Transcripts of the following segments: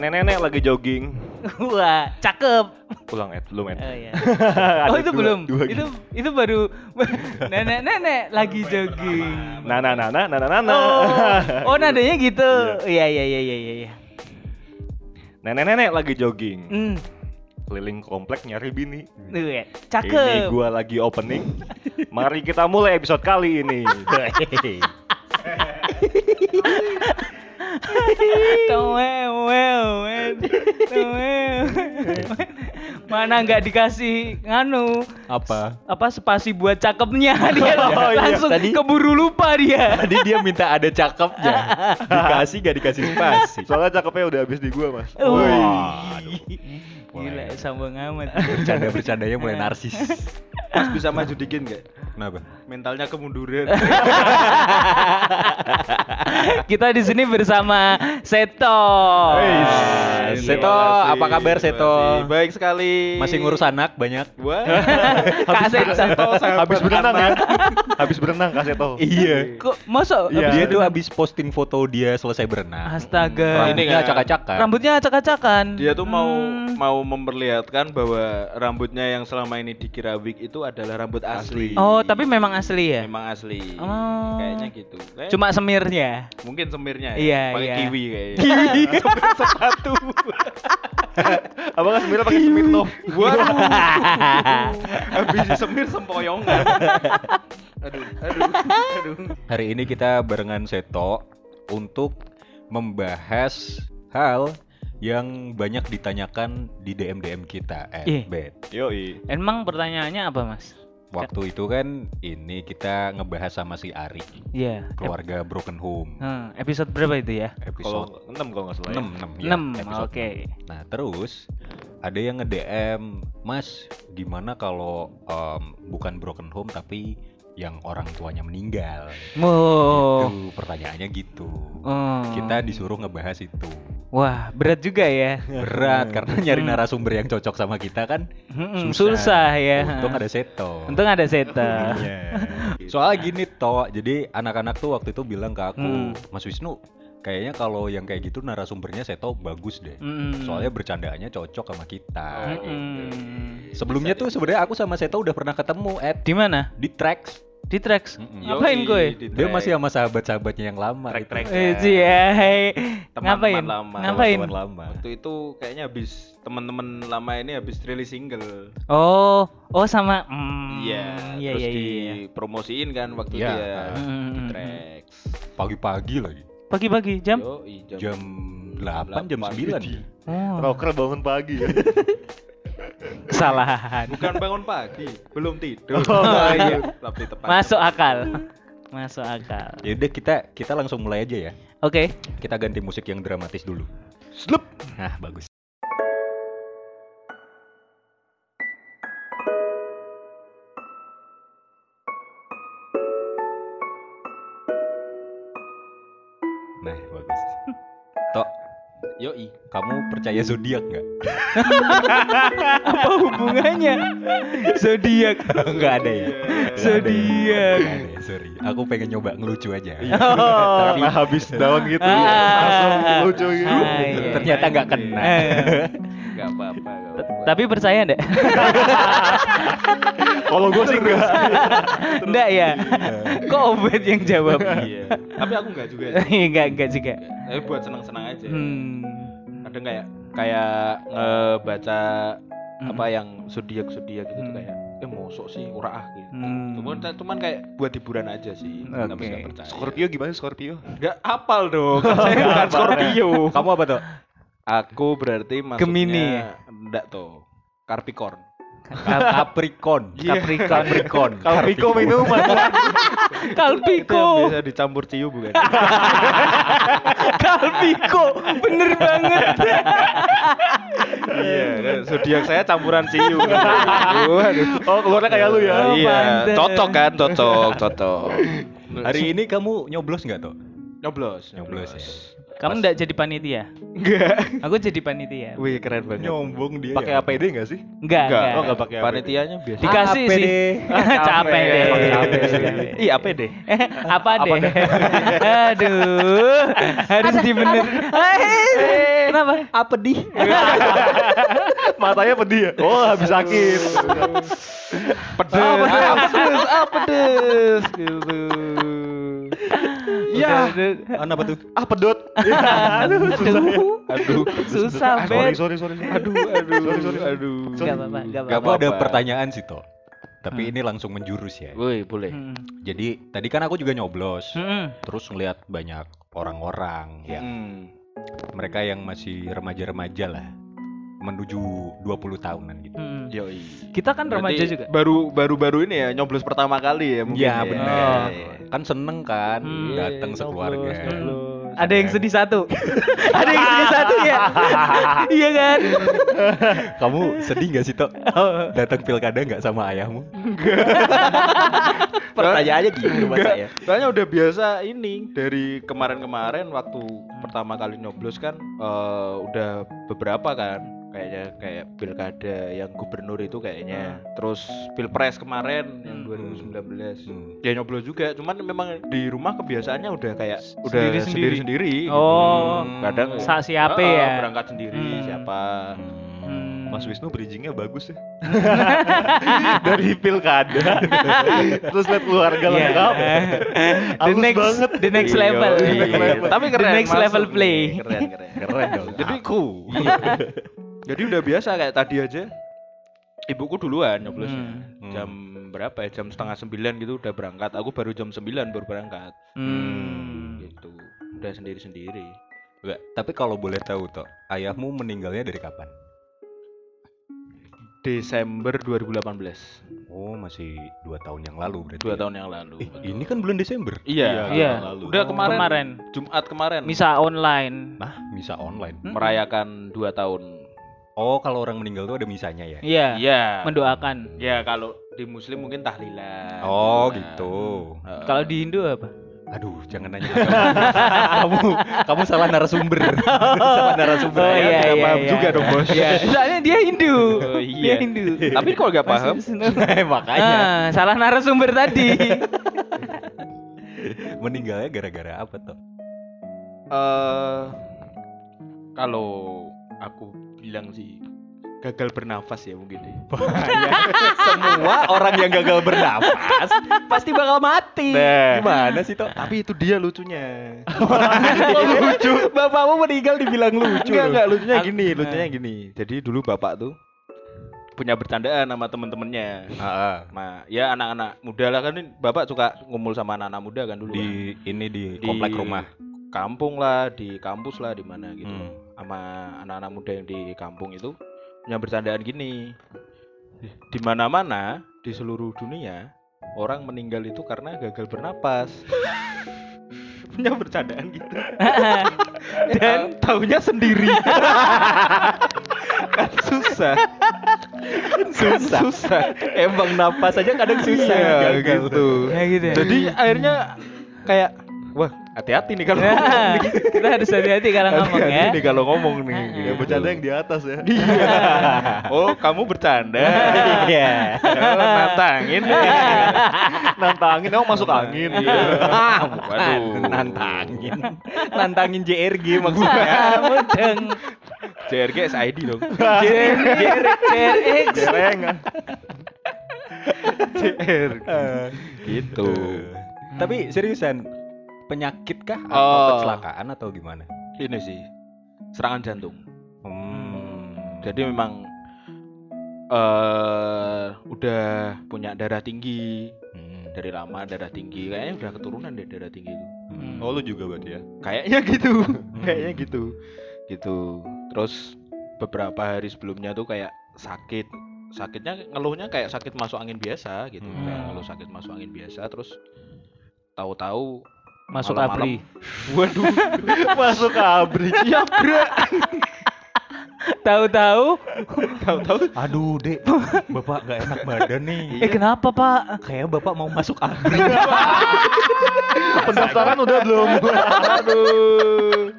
Nenek-nenek lagi jogging. Wah, cakep. Pulang Ed, belum Ed. Oh iya. Oh itu dua- belum. dua itu gitu. itu baru nenek-nenek lagi jogging. Nah, nah, nah, nah, nah, nah, nah. Oh, oh nadanya gitu. Iya iya iya iya iya. iya. Nenek-nenek lagi jogging. Hmm. Keliling komplek nyari bini. Tuh ya. Ini Cakep. gua lagi opening. Mari kita mulai episode kali ini. Mana nggak dikasih nganu Apa? apa spasi buat cakepnya dia Oh, iya. langsung Tadi- keburu lupa dia. Tadi dia minta ada cakepnya. Dikasih gak dikasih spasi. Soalnya cakepnya udah habis di gua, Mas. Wih. Gila, Mulai. sambung amat. Bercanda-bercandanya mulai narsis. Mas bisa maju dikit nggak? Kenapa? Mentalnya kemunduran. Kita di sini bersama Seto. Seto, apa kabar, Seto? Baik sekali. Masih ngurus anak banyak? Wah. Kak Seto. Habis berenang ya. Habis berenang Kak Seto. Iya. Kok masa? Iya. Dia tuh habis posting foto dia selesai berenang. Astaga. Ini Rambutnya kan. acak-acakan. Rambutnya acak-acakan. Dia tuh mau Hmm. Mau memperlihatkan bahwa rambutnya yang selama ini dikira wig itu adalah rambut asli. Oh, tapi memang asli ya? memang asli. Oh. Kayaknya gitu. Kayak Cuma semirnya. mungkin semirnya Iya, ya. Pakai iya. kiwi kayaknya. Kiwi. Semir sepatu. Abang kan semirnya pakai Smirnoff. Waduh. Habis semir sempoyongan. aduh, aduh, aduh. Hari ini kita barengan Seto untuk membahas hal yang banyak ditanyakan di DM-DM kita. Ih. Eh, Bet. Yoi. Emang pertanyaannya apa, Mas? Waktu itu kan ini kita ngebahas sama si Ari, Iya. keluarga Broken Home. Hmm, episode berapa itu ya? Episode Kalau 6 kalau nggak salah. 6, ya. 6, 6. episode Oke. enam. Nah, terus ada yang nge-DM, "Mas, gimana kalau em, bukan broken home tapi yang orang tuanya meninggal?" Wow. Itu pertanyaannya gitu. Oh. Kita disuruh ngebahas itu. Wah, berat juga ya. Berat karena nyari Hmm. narasumber yang cocok sama kita kan Mm-mm, susah ya. Untung ada Seto. Untung ada Seta. Iya. Soalnya gini toh, jadi anak-anak tuh waktu itu bilang ke aku, Hmm. Mas Wisnu, kayaknya kalau yang kayak gitu narasumbernya Seto bagus deh. Mm-mm. Soalnya bercandaannya cocok sama kita. Mm-mm. Sebelumnya tuh sebenarnya aku sama Seto udah pernah ketemu Ed di mana? di Trax. Di Trax. Mm-mm. Ngapain Yoi, gue? di Dia track. masih sama sahabat-sahabat-sahabatnya yang lama. Track-track. itu. Eh, sih ya. Hai. Teman-teman Ngapain? lama. Ngapain? Teman-teman lama. Waktu itu kayaknya habis teman-teman lama ini habis rilis single. Oh, oh sama. Hmm, Iya, iya, terus iya, iya. dipromosiin kan waktu Iya. dia Hmm, di hmm, track. Pagi-pagi lagi. Pagi-pagi jam? Yoi, Jam 8, jam 9. Oh, Rocker bangun pagi ya. kesalahan. Bukan bangun pagi, belum tidur. Oh, iya, lebih tepat. Masuk akal. Masuk akal. Ya udah kita kita langsung mulai aja ya. Oke. Kita ganti musik yang dramatis dulu. Slup. Nah, bagus. Yoi. kamu percaya zodiak nggak? Apa hubungannya? Zodiak. Nggak ada ya. Zodiak. Nggak ada ya, sorry. Aku pengen nyoba ngelucu aja. Oh. Karena habis daun gitu Ah. ya. Langsung lucu gitu. Ah, iya. Ternyata nggak kena. Eh, Gak apa-apa, gak apa-apa. Tapi percaya enggak? Kalau gue sih enggak. Enggak ya? Kok Obed yang jawab? iya. Tapi aku enggak juga sih. Enggak, enggak juga. Tapi buat senang-senang aja. Hmm. Ada kayak kayak ngebaca Hmm. apa yang zodiak zodiak gitu Hmm. kayak eh mosok sih ora ah gitu. Hmm. Cuman, cuman kayak buat hiburan aja sih. Nggak percaya. Scorpio gimana Scorpio? Enggak apal dong. kan Saya bukan Scorpio. Kamu apa tuh? Aku berarti masuknya Gemini ya? enggak tuh. Capricorn. Capricorn. Iya. Capricorn. Kalpiko minuman. Itu yang Kalpiko. biasa dicampur ciu bukan? Kalpiko. Bener banget. iya, kan zodiak saya campuran ciu. Aduh, aduh. Oh, keluarnya kayak lu ya. Oh, iya, pantes. cocok kan, cocok, cocok. Hari ini kamu nyoblos nggak tuh? nyoblos, Nyoblos ya. Kamu enggak jadi panitia? Enggak. Aku jadi panitia. Wih, keren banget. Nyombong dia. Pakai APD enggak sih? Enggak, Enggak, enggak. oh, enggak pakai APD. Panitianya biasa. Dikasih APD. sih. Capek deh. Pakai APD. Ih, apa deh? Eh, apa deh? Aduh, harus dibener. Eh, kenapa? Apa di? Matanya pedih ya? Oh, habis sakit. Pedes. Pedes. Ah, pedes. Ah, pedes. Gitu. Ya. Kenapa tuh? Ah, pedot. Aduh. Aduh. Susah, sorry, Bet. sorry, sorry. Aduh, aduh, Sorry, sorry. aduh. Gak apa-apa, gak Gak apa-apa. ada apa-apa. pertanyaan sih toh. Tapi ini langsung menjurus ya. Woi, boleh. Hmm. Jadi tadi kan aku juga nyoblos. Hmm. Terus ngeliat banyak orang-orang yang Hmm. mereka yang masih remaja-remaja lah menuju 20 tahunan gitu. Hmm. Yoi. Kita kan remaja Berarti juga. Baru baru baru ini ya nyoblos pertama kali ya mungkin. Iya ya. benar. Iya, iya. Kan seneng kan Hmm. datang Iya, sekeluarga. nyoblos, nyoblos. Ada yang sedih satu. Ada yang sedih satu ya. Iya kan? Kamu sedih gak sih Tok? Oh. Datang pilkada nggak sama ayahmu? Pertanyaannya gitu, Mas saya. Soalnya udah biasa ini dari kemarin-kemarin waktu pertama kali nyoblos kan eh, udah beberapa kan kayaknya kayak pilkada yang gubernur itu kayaknya terus pilpres kemarin yang Hmm. 2019 Hmm. ya nyoblos juga cuman memang di rumah kebiasaannya udah kayak udah Sendiri-sendiri. sendiri-sendiri gitu. Oh. kadang Sa siapa Ah, ya? berangkat sendiri Hmm. siapa Hmm. Mas Wisnu bridgingnya bagus ya. Dari pilkada. Terus lihat keluarga Iya. lengkap. The next, banget. the next Iya, level. iya. level. tapi The keren next masuk level play. keren keren Keren dong. Jadi aku. Jadi udah biasa kayak tadi aja. Ibuku duluan nyoblosnya. Hmm. Jam berapa ya? Jam setengah sembilan gitu udah berangkat. Aku baru jam sembilan baru berangkat. Hmm. Gitu. Udah sendiri-sendiri. Enggak, tapi kalau boleh tahu Tok, ayahmu meninggalnya dari kapan? Desember 2018. Oh, masih dua tahun yang lalu berarti. Dua ya? tahun yang lalu. Eh, ini kan bulan Desember. Iya. Iya. lalu. Udah kemarin, Kemarin. Jumat kemarin. Misa online. Nah, misa online. Hmm? merayakan dua tahun. Oh, kalau orang meninggal tuh ada misanya ya? Iya. Iya. Mendoakan. Ya kalau di Muslim mungkin tahlilan. Oh, Nah, gitu. heeh. Kalau di Hindu apa? Aduh, jangan nanya kamu kamu salah narasumber. salah narasumber. Oh, Ya, iya, nggak iya, paham iya. juga dong, Bos. Iya. Soalnya dia Hindu. Oh, Dia iya. Hindu. Tapi kalau nggak paham, Makanya Ah, salah narasumber tadi. meninggalnya gara-gara apa tuh? eh kalau aku bilang sih gagal bernafas ya mungkin deh. Semua orang yang gagal bernafas pasti bakal mati. Nah. Gimana sih, Tok? Tapi itu dia lucunya. lucu. Bapakmu meninggal dibilang lucu. enggak enggak lucunya Aku- gini, lucunya gini. Jadi dulu bapak tuh punya bercandaan sama temen-temennya. Heeh. Nah, ya anak-anak muda lah kan ini bapak suka ngumpul sama anak-anak muda kan dulu. Di ini di, Di komplek rumah. kampung lah, di kampus lah, di mana gitu. Hmm. Sama anak-anak muda yang di kampung itu punya bercandaan gini. Di mana-mana di seluruh dunia orang meninggal itu karena gagal bernapas. punya bercandaan gitu. Dan tahunya sendiri. kan susah. Susah. susah. Emang napas aja kadang susah. Iya, gitu. Ya gitu ya. Jadi akhirnya kayak wah hati-hati nih kalau Nah, kita harus hati-hati kalau ngomong Hati-hati ya. nih kalau ngomong nih. Ya bercanda yang di atas ya. Iya. Oh, kamu bercanda. Iya. Nantangin. Nantangin emang masuk angin. Iya. Waduh, nantangin. Nantangin JRG maksudnya. Kamu deng. JRG SID dong. JRX. Jereng. JRG. Eh, Gitu. Tapi seriusan penyakit kah atau Oh. kecelakaan atau gimana? Ini sih serangan jantung. Hmm. Jadi memang eh udah punya darah tinggi Hmm. dari lama darah tinggi kayaknya udah keturunan deh darah tinggi itu Hmm. Oh lu juga berarti ya? kayaknya gitu kayaknya gitu gitu terus beberapa hari sebelumnya tuh kayak sakit sakitnya ngeluhnya kayak sakit masuk angin biasa gitu Hmm. kayak ngeluh sakit masuk angin biasa terus tahu-tahu Masuk Malam-malam. abri. waduh Masuk abri. ya bro Tahu-tahu. tahu-tahu Aduh, Dek. Bapak gak enak badan nih. Eh kenapa Pak? Kayak Bapak mau masuk abri. Pendaftaran udah belum? aduh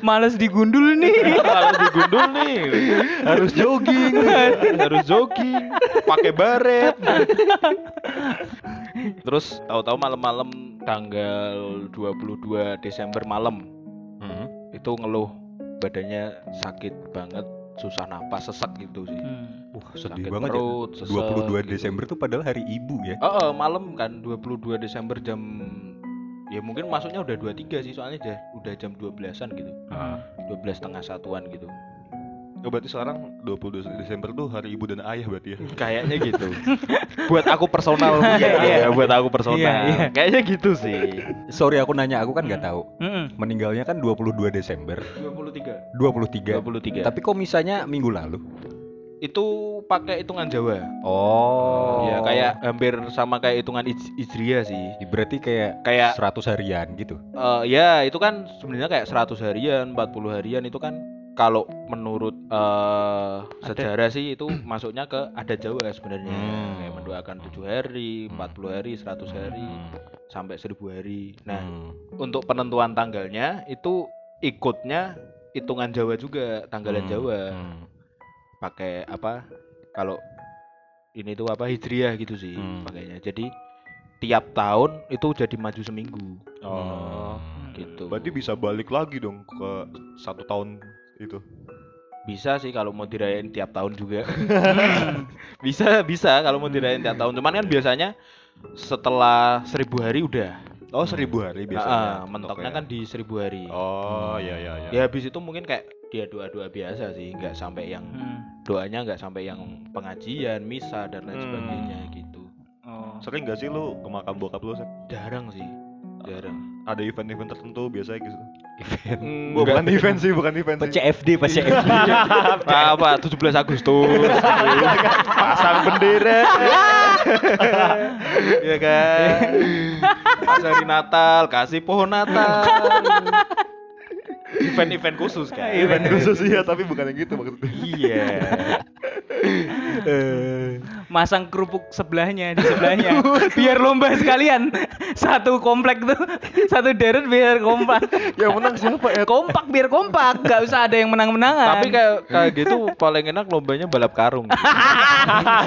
Males digundul nih. kalau digundul nih Harus jogging. harus jogging pakai baret terus tahu-tahu malam-malam tanggal 22 Desember malam Hmm. itu ngeluh badannya sakit banget susah napas sesak gitu sih Hmm. Wah, sedih Sakit banget perut, ya. sesek 22 gitu. Desember tuh padahal hari ibu ya. Oh, oh, malam kan 22 Desember jam ya mungkin masuknya udah 23 sih soalnya udah udah jam 12-an gitu. Ah. 12 setengah satuan gitu. Oh, berarti sekarang 22 Desember tuh hari ibu dan ayah berarti ya. Kayaknya gitu. buat aku personal Iya, iya. ya, buat aku personal. Iya, iya. Kayaknya gitu sih. Sorry aku nanya, aku kan nggak tahu. Mm-mm. Meninggalnya kan 22 Desember 23. 23. 23. Tapi kok misalnya minggu lalu? itu pakai hitungan Jawa. Oh. Ya kayak hampir sama kayak hitungan Hij- Hijriah sih. berarti kayak Kayak 100 harian gitu. eh, ya itu kan sebenarnya kayak 100 harian, 40 harian itu kan kalau menurut eh, sejarah sih itu masuknya ke adat Jawa sebenarnya. Hmm. Kayak mendoakan 7 hari, Hmm. 40 hari, 100 hari, Hmm. sampai 1000 hari. Nah, Hmm. untuk penentuan tanggalnya itu ikutnya hitungan Jawa juga, tanggalan Hmm. Jawa. Hmm. Pakai apa? Kalau ini tuh apa Hijriah gitu sih Hmm. pakainya. Jadi tiap tahun itu jadi maju seminggu Oh. gitu. Berarti bisa balik lagi dong ke satu tahun itu. bisa sih kalau mau dirayain tiap tahun juga. bisa bisa kalau mau dirayain tiap tahun. Cuman kan biasanya setelah seribu hari udah. Oh, seribu hari Ah, biasanya. mentoknya Oke. kan di seribu hari. Oh, iya iya iya. Ya habis itu mungkin kayak dia doa-doa biasa sih, nggak sampai yang Hmm. doanya nggak sampai yang pengajian, misa dan lain Hmm. sebagainya gitu. Oh. Sering gak sih lu ke makam bokap lu? Jarang sih, jarang. Ada event-event tertentu biasanya gitu. Event. Hmm, bukan event sih, bukan event sih. PCFD, PCFD. apa 17 Agustus pasang bendera ya kan pas hari Natal kasih pohon Natal event-event khusus kan Event khusus iya, tapi bukan yang gitu maksudnya. iya Masang kerupuk sebelahnya di sebelahnya. biar lomba sekalian. Satu komplek tuh, satu deret biar kompak. Yang menang siapa ya? Kompak biar kompak, gak usah ada yang menang-menangan. tapi kayak kayak gitu paling enak lombanya balap karung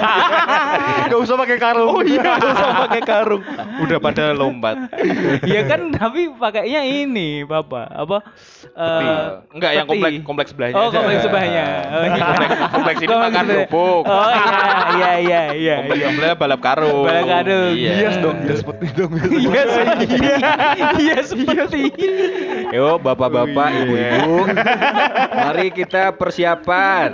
Gak usah pakai karung. oh iya nggak usah pakai karung udah pada lombat ya kan tapi pakainya ini bapak apa eh, enggak yang peti. kompleks kompleks sebelahnya oh aja. kompleks sebelahnya oh, iya. kompleks kompleks ini Kompleks makan kerupuk oh iya iya iya kompleks iya sebelahnya balap karung Balap karung. iya Yes dong, yes seperti dong. iya iya iya seperti Yo, bapak-bapak, Oh, iya. ibu-ibu, mari kita persiapan.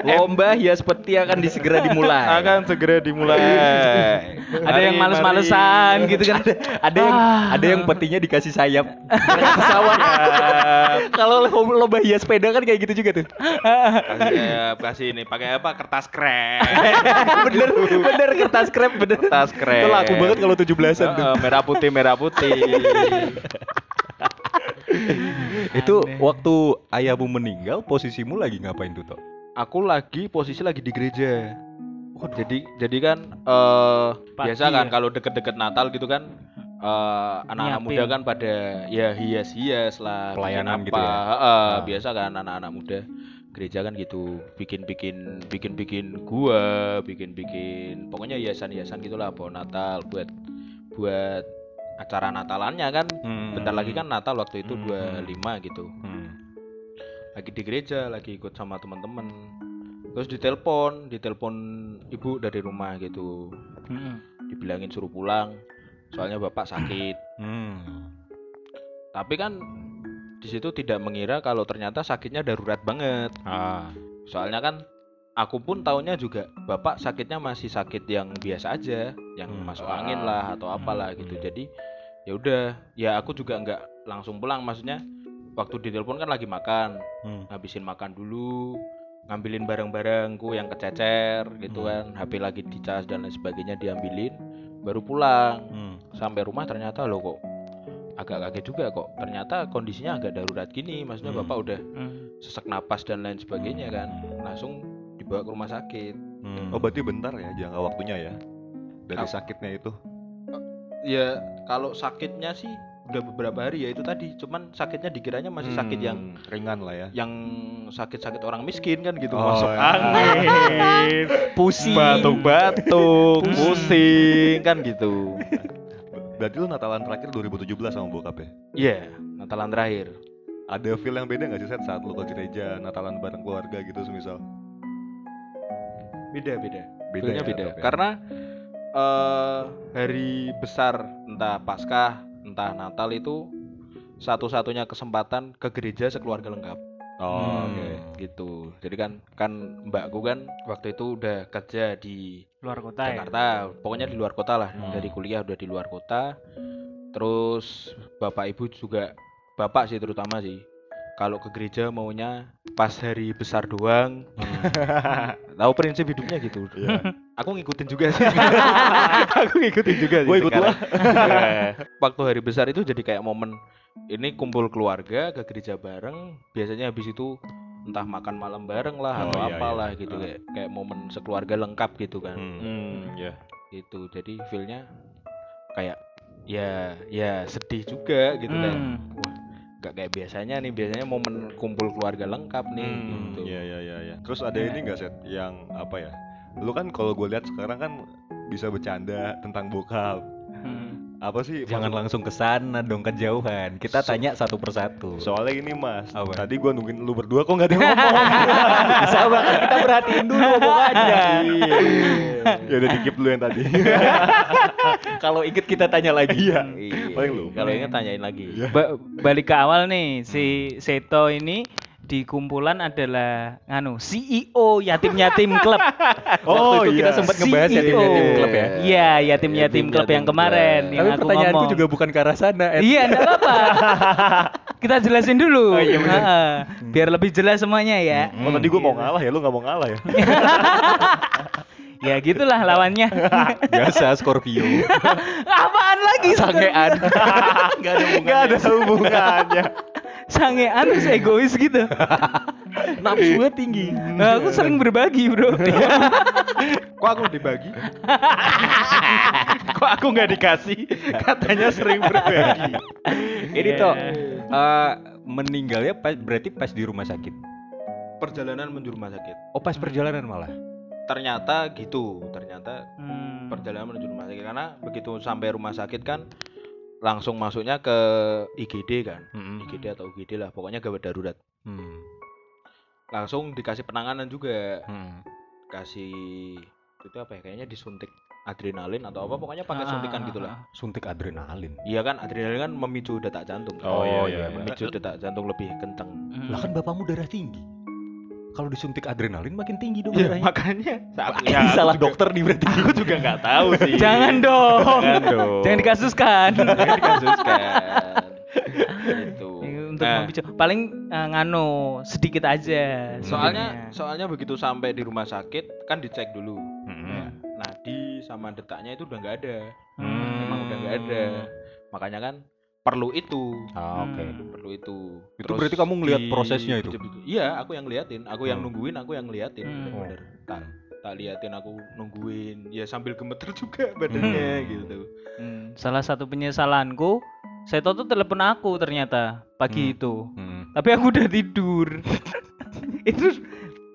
Lomba hias peti akan disegera dimulai. akan segera dimulai ada yang males-malesan gitu kan ada yang Ah. ada yang petinya dikasih sayap pesawat. Kalau lo- lomba hias sepeda kan kayak gitu juga tuh. kasih eh, kasih ini pakai apa kertas krem bener, bener kertas krep bener. kertas krem Itu laku banget kalau 17-an tuh. Heeh, merah putih merah putih Itu Aneh. waktu ayahmu meninggal posisimu lagi ngapain tuh, Tok? aku lagi posisi lagi di gereja jadi jadi kan eh Pagi biasa kan ya? kalau deket-deket Natal gitu kan eh, anak-anak muda kan pada ya hias-hias lah Pelayanan apa. gitu ya? Heeh, Ah. biasa kan anak-anak muda gereja kan gitu bikin-bikin bikin-bikin gua bikin-bikin pokoknya hiasan-hiasan gitulah pohon Natal buat buat acara Natalannya kan bentar lagi kan Natal waktu itu Hmm. 25 gitu Hmm. lagi di gereja lagi ikut sama teman-teman terus ditelepon ditelepon ibu dari rumah gitu Mm-mm. dibilangin suruh pulang soalnya bapak sakit. Hmm. tapi kan di situ tidak mengira kalau ternyata sakitnya darurat banget. Ah. soalnya kan aku pun taunya juga bapak sakitnya masih sakit yang biasa aja yang Hmm. masuk angin lah atau apalah gitu. Jadi ya udah ya aku juga nggak langsung pulang. Maksudnya waktu ditelepon kan lagi makan. Hmm. ngabisin makan dulu ngambilin barang-barangku yang kececer gitu kan. HP lagi dicas dan lain sebagainya diambilin baru pulang. Hmm. Sampai rumah ternyata lo kok agak kaget juga kok ternyata kondisinya agak darurat gini maksudnya Hmm. bapak udah Mm. sesak napas dan lain sebagainya kan langsung dibawa ke rumah sakit Hmm. Oh, berarti bentar ya jangka waktunya ya. Dari Ap- sakitnya itu. ya kalau sakitnya sih udah beberapa hari ya itu tadi cuman sakitnya dikiranya masih sakit Hmm, yang ringan lah ya. yang sakit-sakit orang miskin kan gitu Oh, masuk iya. angin pusing. batuk-batuk pusing kan gitu Berarti lu Natalan terakhir 2017 sama bokap ya? Iya, Natalan terakhir. ada feel yang beda nggak sih set saat lu ke gereja Natalan bareng keluarga gitu semisal beda beda Beda Feelnya ya, beda ya. karena eh hari besar entah Paskah entah Natal itu satu-satunya kesempatan ke gereja sekeluarga lengkap oh Hmm. oke gitu jadi kan kan mbakku kan waktu itu udah kerja di Luar kota ya. Jakarta pokoknya di luar kota lah Hmm. dari kuliah udah di luar kota terus bapak ibu juga bapak sih terutama sih kalau ke gereja maunya pas hari besar doang tahu prinsip hidupnya gitu Iya. aku ngikutin juga sih aku ngikutin juga sih Gua ikut sekarang. Iya. waktu hari besar itu jadi kayak momen ini kumpul keluarga ke gereja bareng biasanya habis itu entah makan malam bareng lah Oh, atau iya, apalah iya. gitu Ah. kayak kayak momen sekeluarga lengkap gitu kan Hmm. Hmm, ya. gitu jadi feelnya kayak ya ya sedih juga gitu kan Hmm. wah nggak kayak biasanya nih biasanya momen kumpul keluarga lengkap nih Hmm, gitu Iya iya iya iya. Terus ada ini nggak set yang apa ya? Lu kan kalau gue lihat sekarang kan bisa bercanda tentang bokap. Hmm. Apa sih? Jangan maksud- langsung ke sana dong kejauhan. Kita So- tanya satu persatu. Soalnya ini mas, Apa? tadi gua nungguin lu berdua kok nggak ada yang ngomong. Sabar kan kita perhatiin dulu omongannya. ya udah dikip dulu yang tadi. Kalau inget kita tanya lagi. Iya. Paling lu. kalau ingat tanyain lagi Iya. Ba- balik ke awal nih si Seto ini di kumpulan adalah nganu CEO yatim-yatim klub. Waktu itu kita iya. sempat ngebahas CEO. yatim-yatim klub ya. Iya, yatim-yatim klub yang kemarin Yatim-yatim yang Tapi aku pertanyaanku ngomong. juga bukan ke arah sana. Ed. Iya, enggak apa-apa. Kita jelasin dulu. Oh, iya, benar. Heeh. Biar lebih jelas semuanya ya. Oh tadi gua mau ngalah ya, lu nggak mau ngalah ya? Ya gitulah lawannya. Biasa Scorpio. Apaan lagi? Sangean. Gak ada hubungannya. Gak ada hubungannya. Sangean terus egois gitu. Nafsunya tinggi. Nah, aku sering berbagi, Bro. kok aku dibagi kok aku nggak dikasih katanya sering berbagi Ini Iya. toh eh, meninggalnya pas, berarti pas di rumah sakit. perjalanan menuju rumah sakit Oh pas perjalanan malah. ternyata gitu ternyata Hmm. perjalanan menuju rumah sakit karena begitu sampai rumah sakit kan langsung masuknya ke IGD kan Hmm. IGD atau UGD lah pokoknya gawat darurat Hmm. langsung dikasih penanganan juga Hmm. kasih itu apa ya kayaknya disuntik adrenalin atau apa pokoknya pakai suntikan ah, gitulah ah. Suntik adrenalin. iya kan adrenalin kan memicu detak jantung kan? Oh, iya, iya. memicu detak jantung lebih kenceng Hmm. Lah kan bapakmu darah tinggi. Kalau disuntik adrenalin makin tinggi dong Iya, darahnya. makanya saat Ini salah dokter nih berarti. aku juga nggak tahu sih Jangan dong. Jangan dong. Jangan dikasuskan. Jangan dikasuskan itu Untuk Nah, memicu. Paling eh, nganu sedikit aja. soalnya sebenarnya. soalnya begitu sampai di rumah sakit kan dicek dulu Hmm. nadi sama detaknya itu udah nggak ada Hmm. emang udah nggak ada makanya kan perlu itu Ah, oke. Hmm. perlu itu Itu berarti kamu ngelihat prosesnya itu? iya aku yang liatin aku yang Hmm. nungguin aku yang liatin Hmm. bener-bener tak tak liatin aku nungguin ya sambil gemeter juga badannya Hmm. gitu Hmm, Salah satu penyesalanku, saya tuh telepon aku ternyata pagi Hmm. itu. Hmm. Tapi aku udah tidur. itu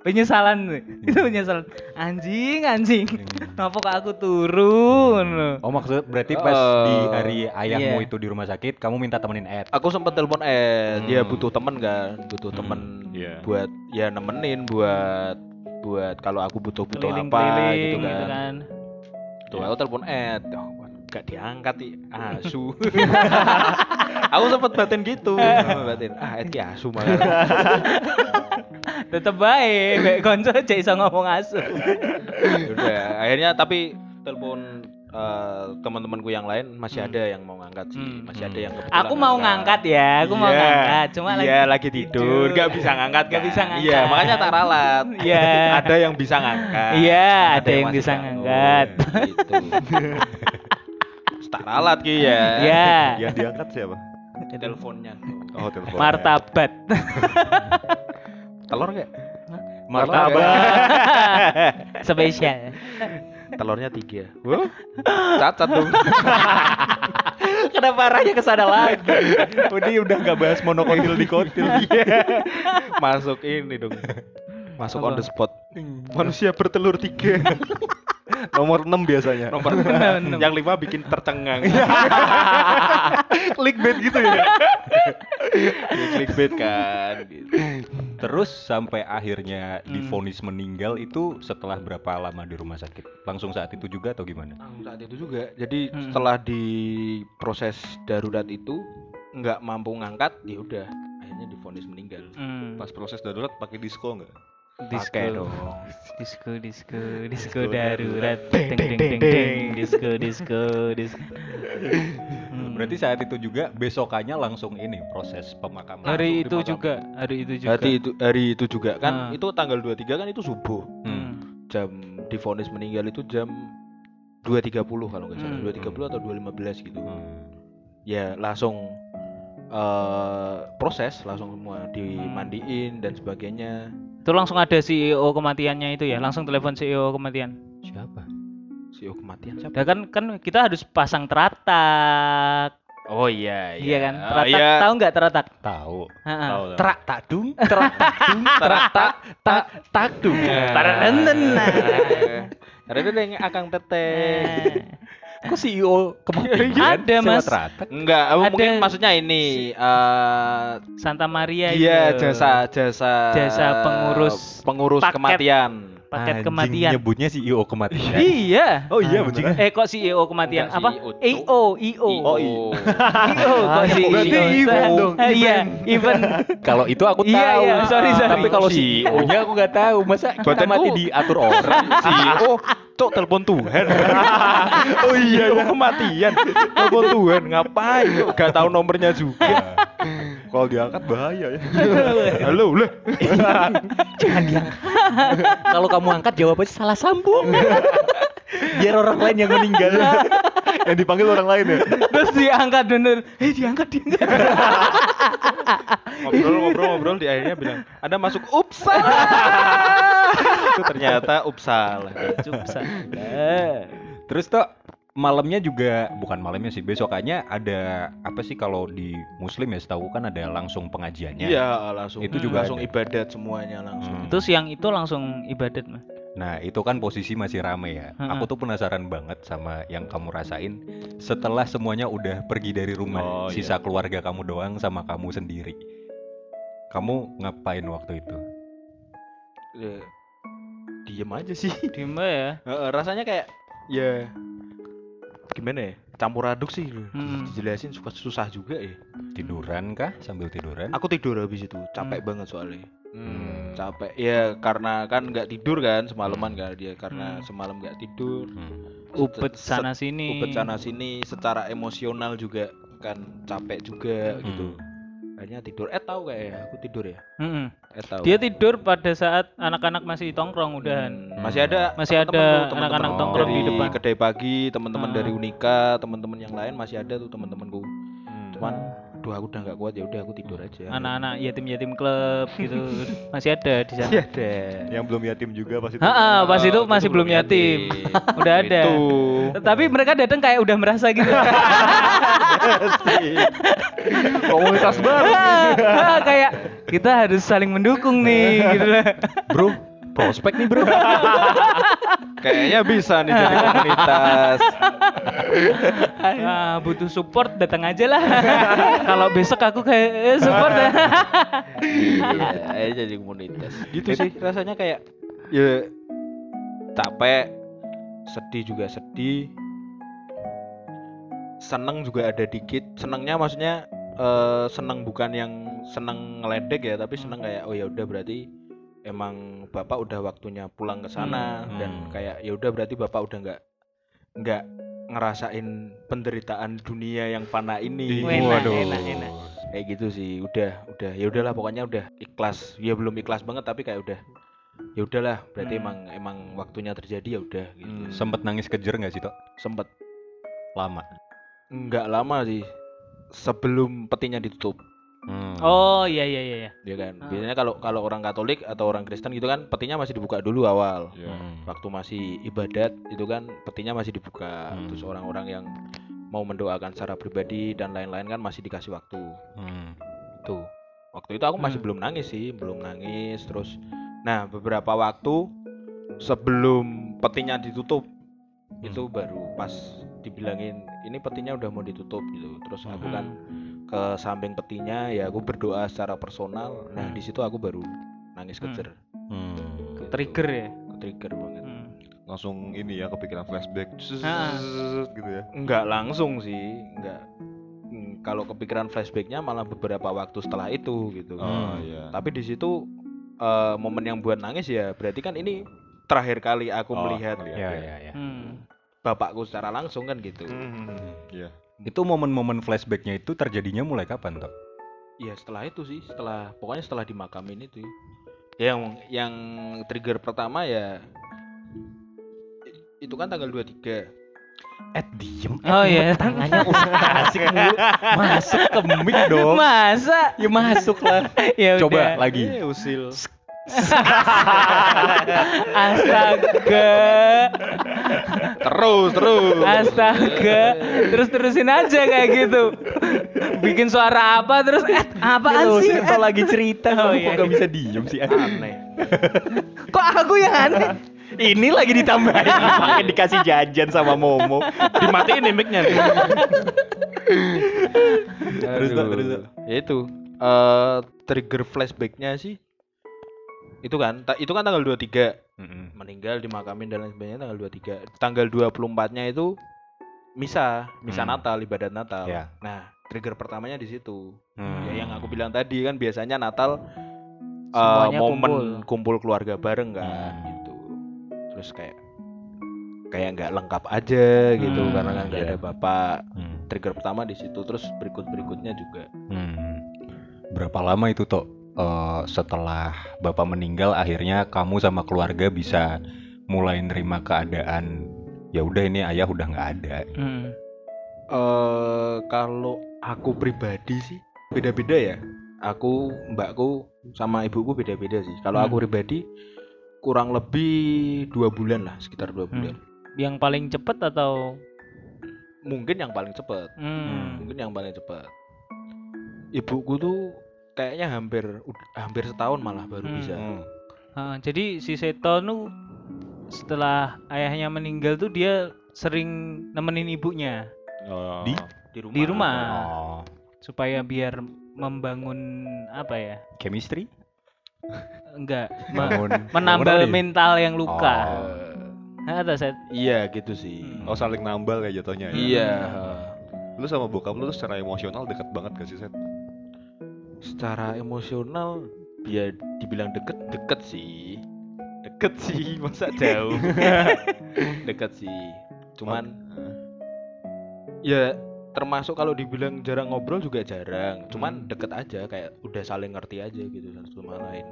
penyesalan, itu penyesalan. Anjing, anjing. Kenapa kok aku turun? Oh maksud berarti pas Eh, di hari ayahmu iya. itu di rumah sakit, kamu minta temenin Ed. aku sempat telepon eh dia Hmm. butuh temen kan butuh Hmm, temen iya. buat ya nemenin buat buat kalau aku butuh butuh apa Keliling-keliling gitu gitu kan, kan. tuh aku telepon Ed oh, gak diangkat asu aku sempet batin gitu sempet batin ah Ed ki asu malah Tetep baik, baik konco aja iso ngomong asu. udah akhirnya tapi telepon eh, teman-temanku yang lain masih Hmm. ada yang mau ngangkat sih Hmm. masih ada yang kebetulan Aku mau ngangkat ya, aku mau Iya, ngangkat, cuma iya lagi lagi tidur gak bisa ngangkat Gak kan? bisa iya ngangkat. makanya tak ralat Iya. ada yang bisa ngangkat Iya, ada yang masih bisa nggak- ngangkat. oh, gitu tak ralat ki ya Iya. Yang diangkat siapa? Teleponnya Oh telepon. Martabat. telur gak Martabak. Spesial. telurnya tiga Wah, cacat dong Kenapa arahnya ke sana lagi? Ini udah gak bahas monokotil di kotil. masuk ini dong masuk on Apa? the spot manusia bertelur tiga Nomor 6 biasanya. nomor Enam. yang lima bikin tercengang Clickbait gitu ya. Ya, clickbait kan gitu. Terus sampai akhirnya Hmm. divonis meninggal itu setelah berapa lama di rumah sakit? Langsung saat itu juga atau gimana? Langsung saat itu juga. Jadi Hmm. setelah di proses darurat itu nggak mampu ngangkat, ya udah akhirnya divonis meninggal. Hmm. Pas proses darurat pakai disco nggak? Disco dong. disco disco disco Disco darurat deng deng deng deng disco disco disco Hmm. Berarti saat itu juga besokannya langsung ini proses pemakaman. hari itu dimakam. juga hari itu juga Hari itu hari itu juga kan Ah. itu tanggal 23 kan itu subuh. Hmm. Jam divonis meninggal itu jam 2.30 kalau nggak salah. Hmm. 2.30 atau 2.15 gitu. Hmm. Ya langsung eh proses langsung semua dimandiin dan sebagainya. Itu langsung ada CEO kematiannya itu ya? Langsung telepon CEO kematian? Siapa? CEO kematian siapa? ya kan kan kita harus pasang teratak. Oh iya iya kan? Ah, teratak. iya. tahu nggak teratak? Tahu. Terak tak dung, terak tak dung, terak tak tak tak dung. Ada yang akang teteh. Kok CEO kematian? Ada, Mas. Enggak, Ada- mungkin maksudnya ini eh Santa Maria iya itu. jasa jasa Jasa pengurus pengurus paket. kematian. paket Anjing, kematian Nyebutnya CEO kematian. iya Oh iya, bener. eh kok CEO kematian Enggak, apa. EO EO Oh, iya. EO kok Ah, CEO berarti event dong, Eh, iya event Kalau itu aku tahu. Iya, iya, sorry, sorry. Tapi kalau CEO-nya aku nggak tahu. Masa kita mati diatur orang? CEO cok telepon Tuhan. oh iya, ya. kematian. telepon Tuhan ngapain? Kok Gak tahu nomornya juga. Kalau diangkat bahaya ya. Halo, lah. Jangan diangkat. Kalau kamu angkat jawabannya salah sambung. Biar orang lain yang meninggal. Yang dipanggil orang lain ya. terus diangkat bener eh diangkat diangkat Ngobrol-ngobrol-ngobrol di akhirnya bilang, "Anda masuk Upsala." Itu ternyata Upsala. Cupsa. Terus toh malamnya juga bukan malamnya sih besokannya ada apa sih kalau di muslim ya setahu kan ada langsung pengajiannya. Iya, langsung Itu itu juga langsung ada. ibadat semuanya langsung. Hmm. terus yang itu langsung ibadat mah Nah itu kan posisi masih rame ya. Ha-ha. Aku tuh penasaran banget sama yang kamu rasain setelah semuanya udah pergi dari rumah, Oh, sisa keluarga kamu doang sama kamu sendiri. Kamu ngapain waktu itu? Ya, diem aja sih. diem ya Heeh, rasanya kayak ya gimana ya? Campur aduk sih. Hmm. Dijelasin suka susah juga ya. Tiduran kah? Sambil tiduran? Aku tidur habis itu, capek Hmm. banget soalnya. Hmm. Capek. Ya karena kan nggak tidur kan semalaman kan dia karena Hmm. semalam nggak tidur. Hmm. upet sana sini Ubet sana sini secara emosional juga kan capek juga gitu. Hmm. Akhirnya tidur. Eh tahu kayak ya, aku tidur ya. Mm-mm. Eh tahu. dia tidur pada saat anak-anak masih tongkrong udahan Hmm, masih ada Masih ada anak-anak tongkrong dari di depan. kedai pagi teman-teman Ah. dari Unika teman-teman yang lain masih ada tuh teman-temanku Hmm. cuman aduh aku udah nggak kuat ya udah aku tidur aja. Anak-anak yatim-yatim klub gitu. Masih ada di sana. Masih ada. Yang belum yatim juga pas itu. Ha-ha, pas itu masih belum yatim. udah ada. Itu. tapi mereka datang kayak udah merasa gitu. Komunitas baru. kayak kita harus saling mendukung nih gitu. Lah Bro, prospek nih bro. kayaknya bisa nih jadi komunitas. Ah, butuh support datang aja lah. Kalau besok aku kayak eh, support ya. Iya aja jadi komunitas. Gitu sih. rasanya kayak ya. capek sedih juga sedih. Seneng juga ada dikit. Senengnya maksudnya eh, seneng bukan yang seneng ngeledek ya tapi seneng kayak oh ya udah berarti emang bapak udah waktunya pulang ke sana Hmm. dan Hmm. kayak ya udah berarti bapak udah nggak nggak ngerasain penderitaan dunia yang fana ini Enak, enak, enak. kayak gitu sih udah udah ya udahlah pokoknya udah ikhlas ya belum ikhlas banget tapi kayak udah ya udahlah berarti Hmm. emang emang waktunya terjadi ya udah gitu Hmm. Sempet nangis kejer nggak sih toh? sempet Lama. nggak lama sih sebelum petinya ditutup Hmm. oh iya iya iya iya. ya kan Ah. biasanya kalau kalau orang Katolik atau orang Kristen gitu kan petinya masih dibuka dulu awal Iya. Hmm. waktu masih ibadat itu kan petinya masih dibuka Hmm. terus orang-orang yang mau mendoakan secara pribadi dan lain-lain kan masih dikasih waktu Hmm. tuh waktu itu aku masih Hmm. belum nangis sih belum nangis terus nah beberapa waktu sebelum petinya ditutup itu baru pas dibilangin ini petinya udah mau ditutup gitu terus aku kan ke samping petinya ya aku berdoa secara personal nah Hmm. di situ aku baru nangis Hmm. kejer Hmm. Trigger ya. trigger banget Hmm. langsung ini ya kepikiran flashback Ah. gitu ya Enggak langsung sih, enggak. Hmm, Kalau kepikiran flashbacknya malah beberapa waktu setelah itu gitu. oh iya Tapi di situ eh, momen yang buat nangis ya berarti kan ini terakhir kali aku Oh, melihat Ya, ya. ya, ya. Hmm. bapakku secara langsung kan gitu. Hmm, iya Itu momen-momen flashbacknya itu terjadinya mulai kapan, Tok? Ya setelah itu sih, setelah pokoknya setelah dimakamin itu. Yang yang trigger pertama ya itu kan tanggal 23. Eh, diem. Oh iya. Tangannya asik mulu. Masuk ke mic dong. Masa? Ya masuk lah. Ya Coba udah. lagi. Eh, usil. Astaga. Terus, terus. Astaga. Terus terusin aja kayak gitu. Bikin suara apa terus eh apaan sih? Kalau lagi cerita Oh, iya. kok gak bisa diem sih? Aneh. Kok aku yang aneh? Ini lagi ditambahin pakai dikasih jajan sama Momo. Dimatiin nih mic-nya. nih. Terus, terus, Tok. Ya itu eh trigger flashbacknya sih itu kan ta- itu kan tanggal 23 Mm-mm. meninggal dimakamin dan lain sebagainya tanggal 23 tanggal 24-nya itu misa misa Hmm. Natal ibadat Natal Ya. nah trigger pertamanya di situ Hmm. ya yang aku bilang tadi kan biasanya Natal eh, Semuanya momen kumpul. kumpul. keluarga bareng kan Hmm. gitu terus kayak kayak nggak lengkap aja gitu Hmm, karena kan nggak iya. ada bapak Hmm. trigger pertama di situ terus berikut berikutnya juga Hmm. Berapa lama itu Tok eh, setelah bapak meninggal akhirnya kamu sama keluarga bisa mulai nerima keadaan ya udah ini ayah udah nggak ada. Hmm. eh kalau aku pribadi sih beda-beda ya. Aku, mbakku sama ibuku beda-beda sih. Kalau aku Hmm. pribadi kurang lebih dua bulan lah, sekitar dua bulan. Yang paling cepet atau Mungkin yang paling cepet. hmm. Mungkin yang paling cepet. Ibuku tuh kayaknya hampir hampir setahun malah baru Hmm. bisa. Hmm. Ah, jadi si Seto nu setelah ayahnya meninggal tuh dia sering nemenin ibunya Oh. Di? Di rumah. di rumah Oh, supaya biar membangun apa ya? chemistry? Enggak, me- Bangun, menambal bangun mental yang luka. Oh. Eh, Ada set. iya gitu sih. Hmm. Oh saling nambal kayak jatuhnya ya? Iya. Lu sama bokap lu tuh secara emosional dekat banget gak sih Set? Secara emosional ya dibilang deket deket sih deket sih masa jauh deket sih cuman ya termasuk kalau dibilang jarang ngobrol juga jarang cuman deket aja kayak udah saling ngerti aja gitu satu sama lain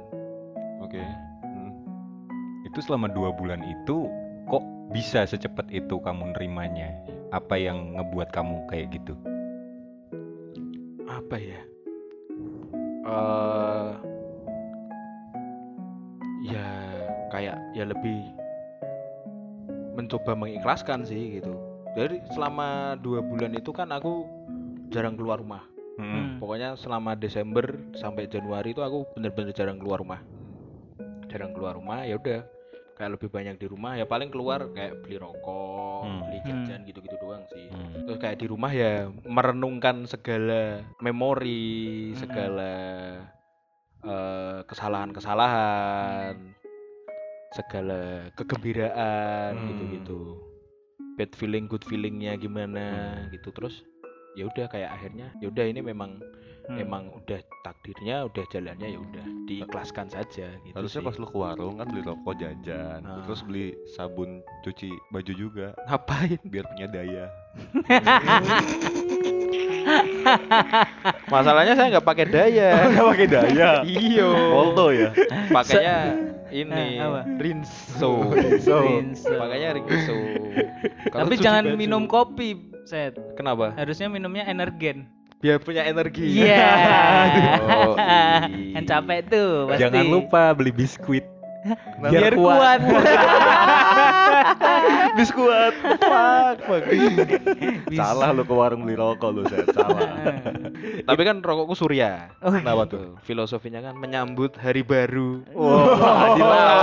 Oke. Hmm. Itu selama dua bulan itu kok bisa secepat itu kamu nerimanya? Apa yang ngebuat kamu kayak gitu? apa ya eh ya kayak ya lebih mencoba mengikhlaskan sih gitu dari selama dua bulan itu kan aku jarang keluar rumah Hmm. pokoknya selama Desember sampai Januari itu aku bener-bener jarang keluar rumah jarang keluar rumah ya udah kayak lebih banyak di rumah ya paling keluar kayak beli rokok Hmm. beli Hmm. jajan Hmm. Terus kayak di rumah ya merenungkan segala memori segala eh, kesalahan-kesalahan segala kegembiraan Hmm. gitu-gitu bad feeling good feelingnya gimana gitu terus ya udah kayak akhirnya ya udah ini memang Hmm. memang udah takdirnya udah jalannya ya udah diikhlaskan saja gitu Harusnya sih. pas lu ke warung kan beli rokok jajan, Ah. terus beli sabun cuci baju juga ngapain biar punya daya. masalahnya saya nggak pakai daya Enggak pakai daya. iyo Volto ya. pakainya ini Ah, apa? rinso Rinso. pakainya rinso Tapi jangan baju- minum kopi, Set. kenapa Harusnya minumnya energen. biar punya energi Iya. Oh, kan capek tuh pasti. Jangan lupa beli biskuit. biar kuat. Biskuat. Fuck, fuck. Salah lu ke warung beli rokok lu, Set. Salah. Tapi kan rokokku Surya. Oh, Kenapa Tuh, tuh? filosofinya kan menyambut hari baru. Wah,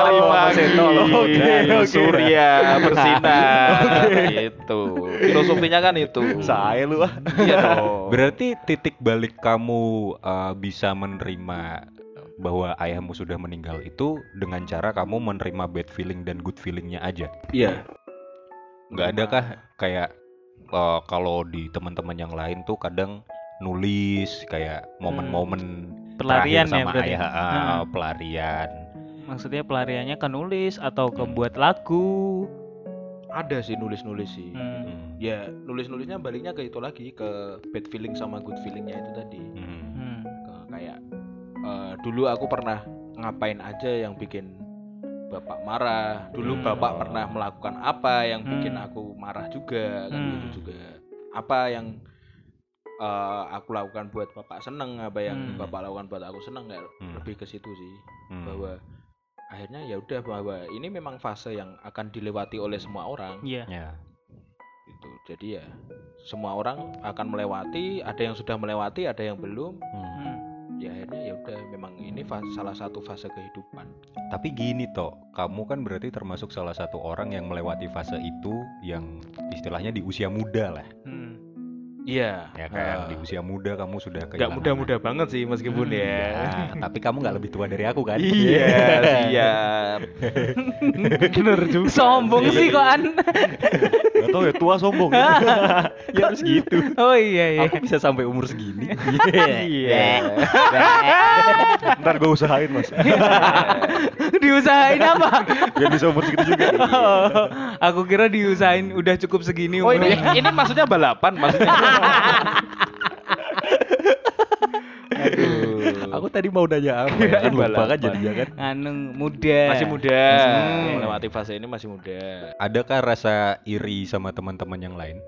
Hari Mas pagi. Oke, oke. Surya bersinar. Itu. Filosofinya kan itu. Saya lu ah. Iya dong. Berarti titik balik kamu uh, bisa menerima bahwa ayahmu sudah meninggal itu dengan cara kamu menerima bad feeling dan good feelingnya aja. Iya. Nggak ada kah kayak uh, kalau di teman-teman yang lain tuh kadang nulis kayak momen-momen Pelarian terakhir ya sama berarti. ayah, ah, Hmm. pelarian. Maksudnya pelariannya ke nulis atau ke buat lagu. Ada sih nulis-nulis sih. Hmm. Hmm. Ya, nulis-nulisnya baliknya ke itu lagi ke bad feeling sama good feelingnya itu tadi. Hmm. Hmm. Ke- kayak eh, dulu aku pernah ngapain aja yang bikin bapak marah. Dulu Hmm. bapak pernah melakukan apa yang bikin Hmm. aku marah juga kan Hmm. gitu juga. Apa yang eh, aku lakukan buat bapak seneng, apa yang Hmm. bapak lakukan buat aku seneng kayak Hmm. lebih ke situ sih. Hmm. Bahwa akhirnya ya udah bahwa ini memang fase yang akan dilewati oleh semua orang Iya. Ya. gitu. Jadi ya semua orang akan melewati, ada yang sudah melewati, ada yang belum. Hmm. Ya akhirnya ya udah memang ini fa- salah satu fase kehidupan. Tapi gini toh, kamu kan berarti termasuk salah satu orang yang melewati fase itu yang istilahnya di usia muda lah. Hmm. Iya. Ya kan, Ah. di usia muda kamu sudah Nggak kehilangan. muda-muda banget sih meskipun Hmm, ya. Ya, tapi kamu nggak lebih tua dari aku kan? Iya, siap. Bener juga. Sombong sih kok an. Gak tau ya tua sombong. ya harus gitu. Oh iya iya. Aku bisa sampai umur segini. Iya. Ntar gue usahain mas. Diusahain apa? Biar bisa umur segitu juga. Oh, aku kira diusahain udah cukup segini Oh ini umurnya. ini maksudnya balapan maksudnya. Aduh. aku tadi mau nanya apa ya? Kan lupa kan jadinya kan. Anu muda. masih muda. Hmm. Melewati fase ini masih muda. Adakah rasa iri sama teman-teman yang lain?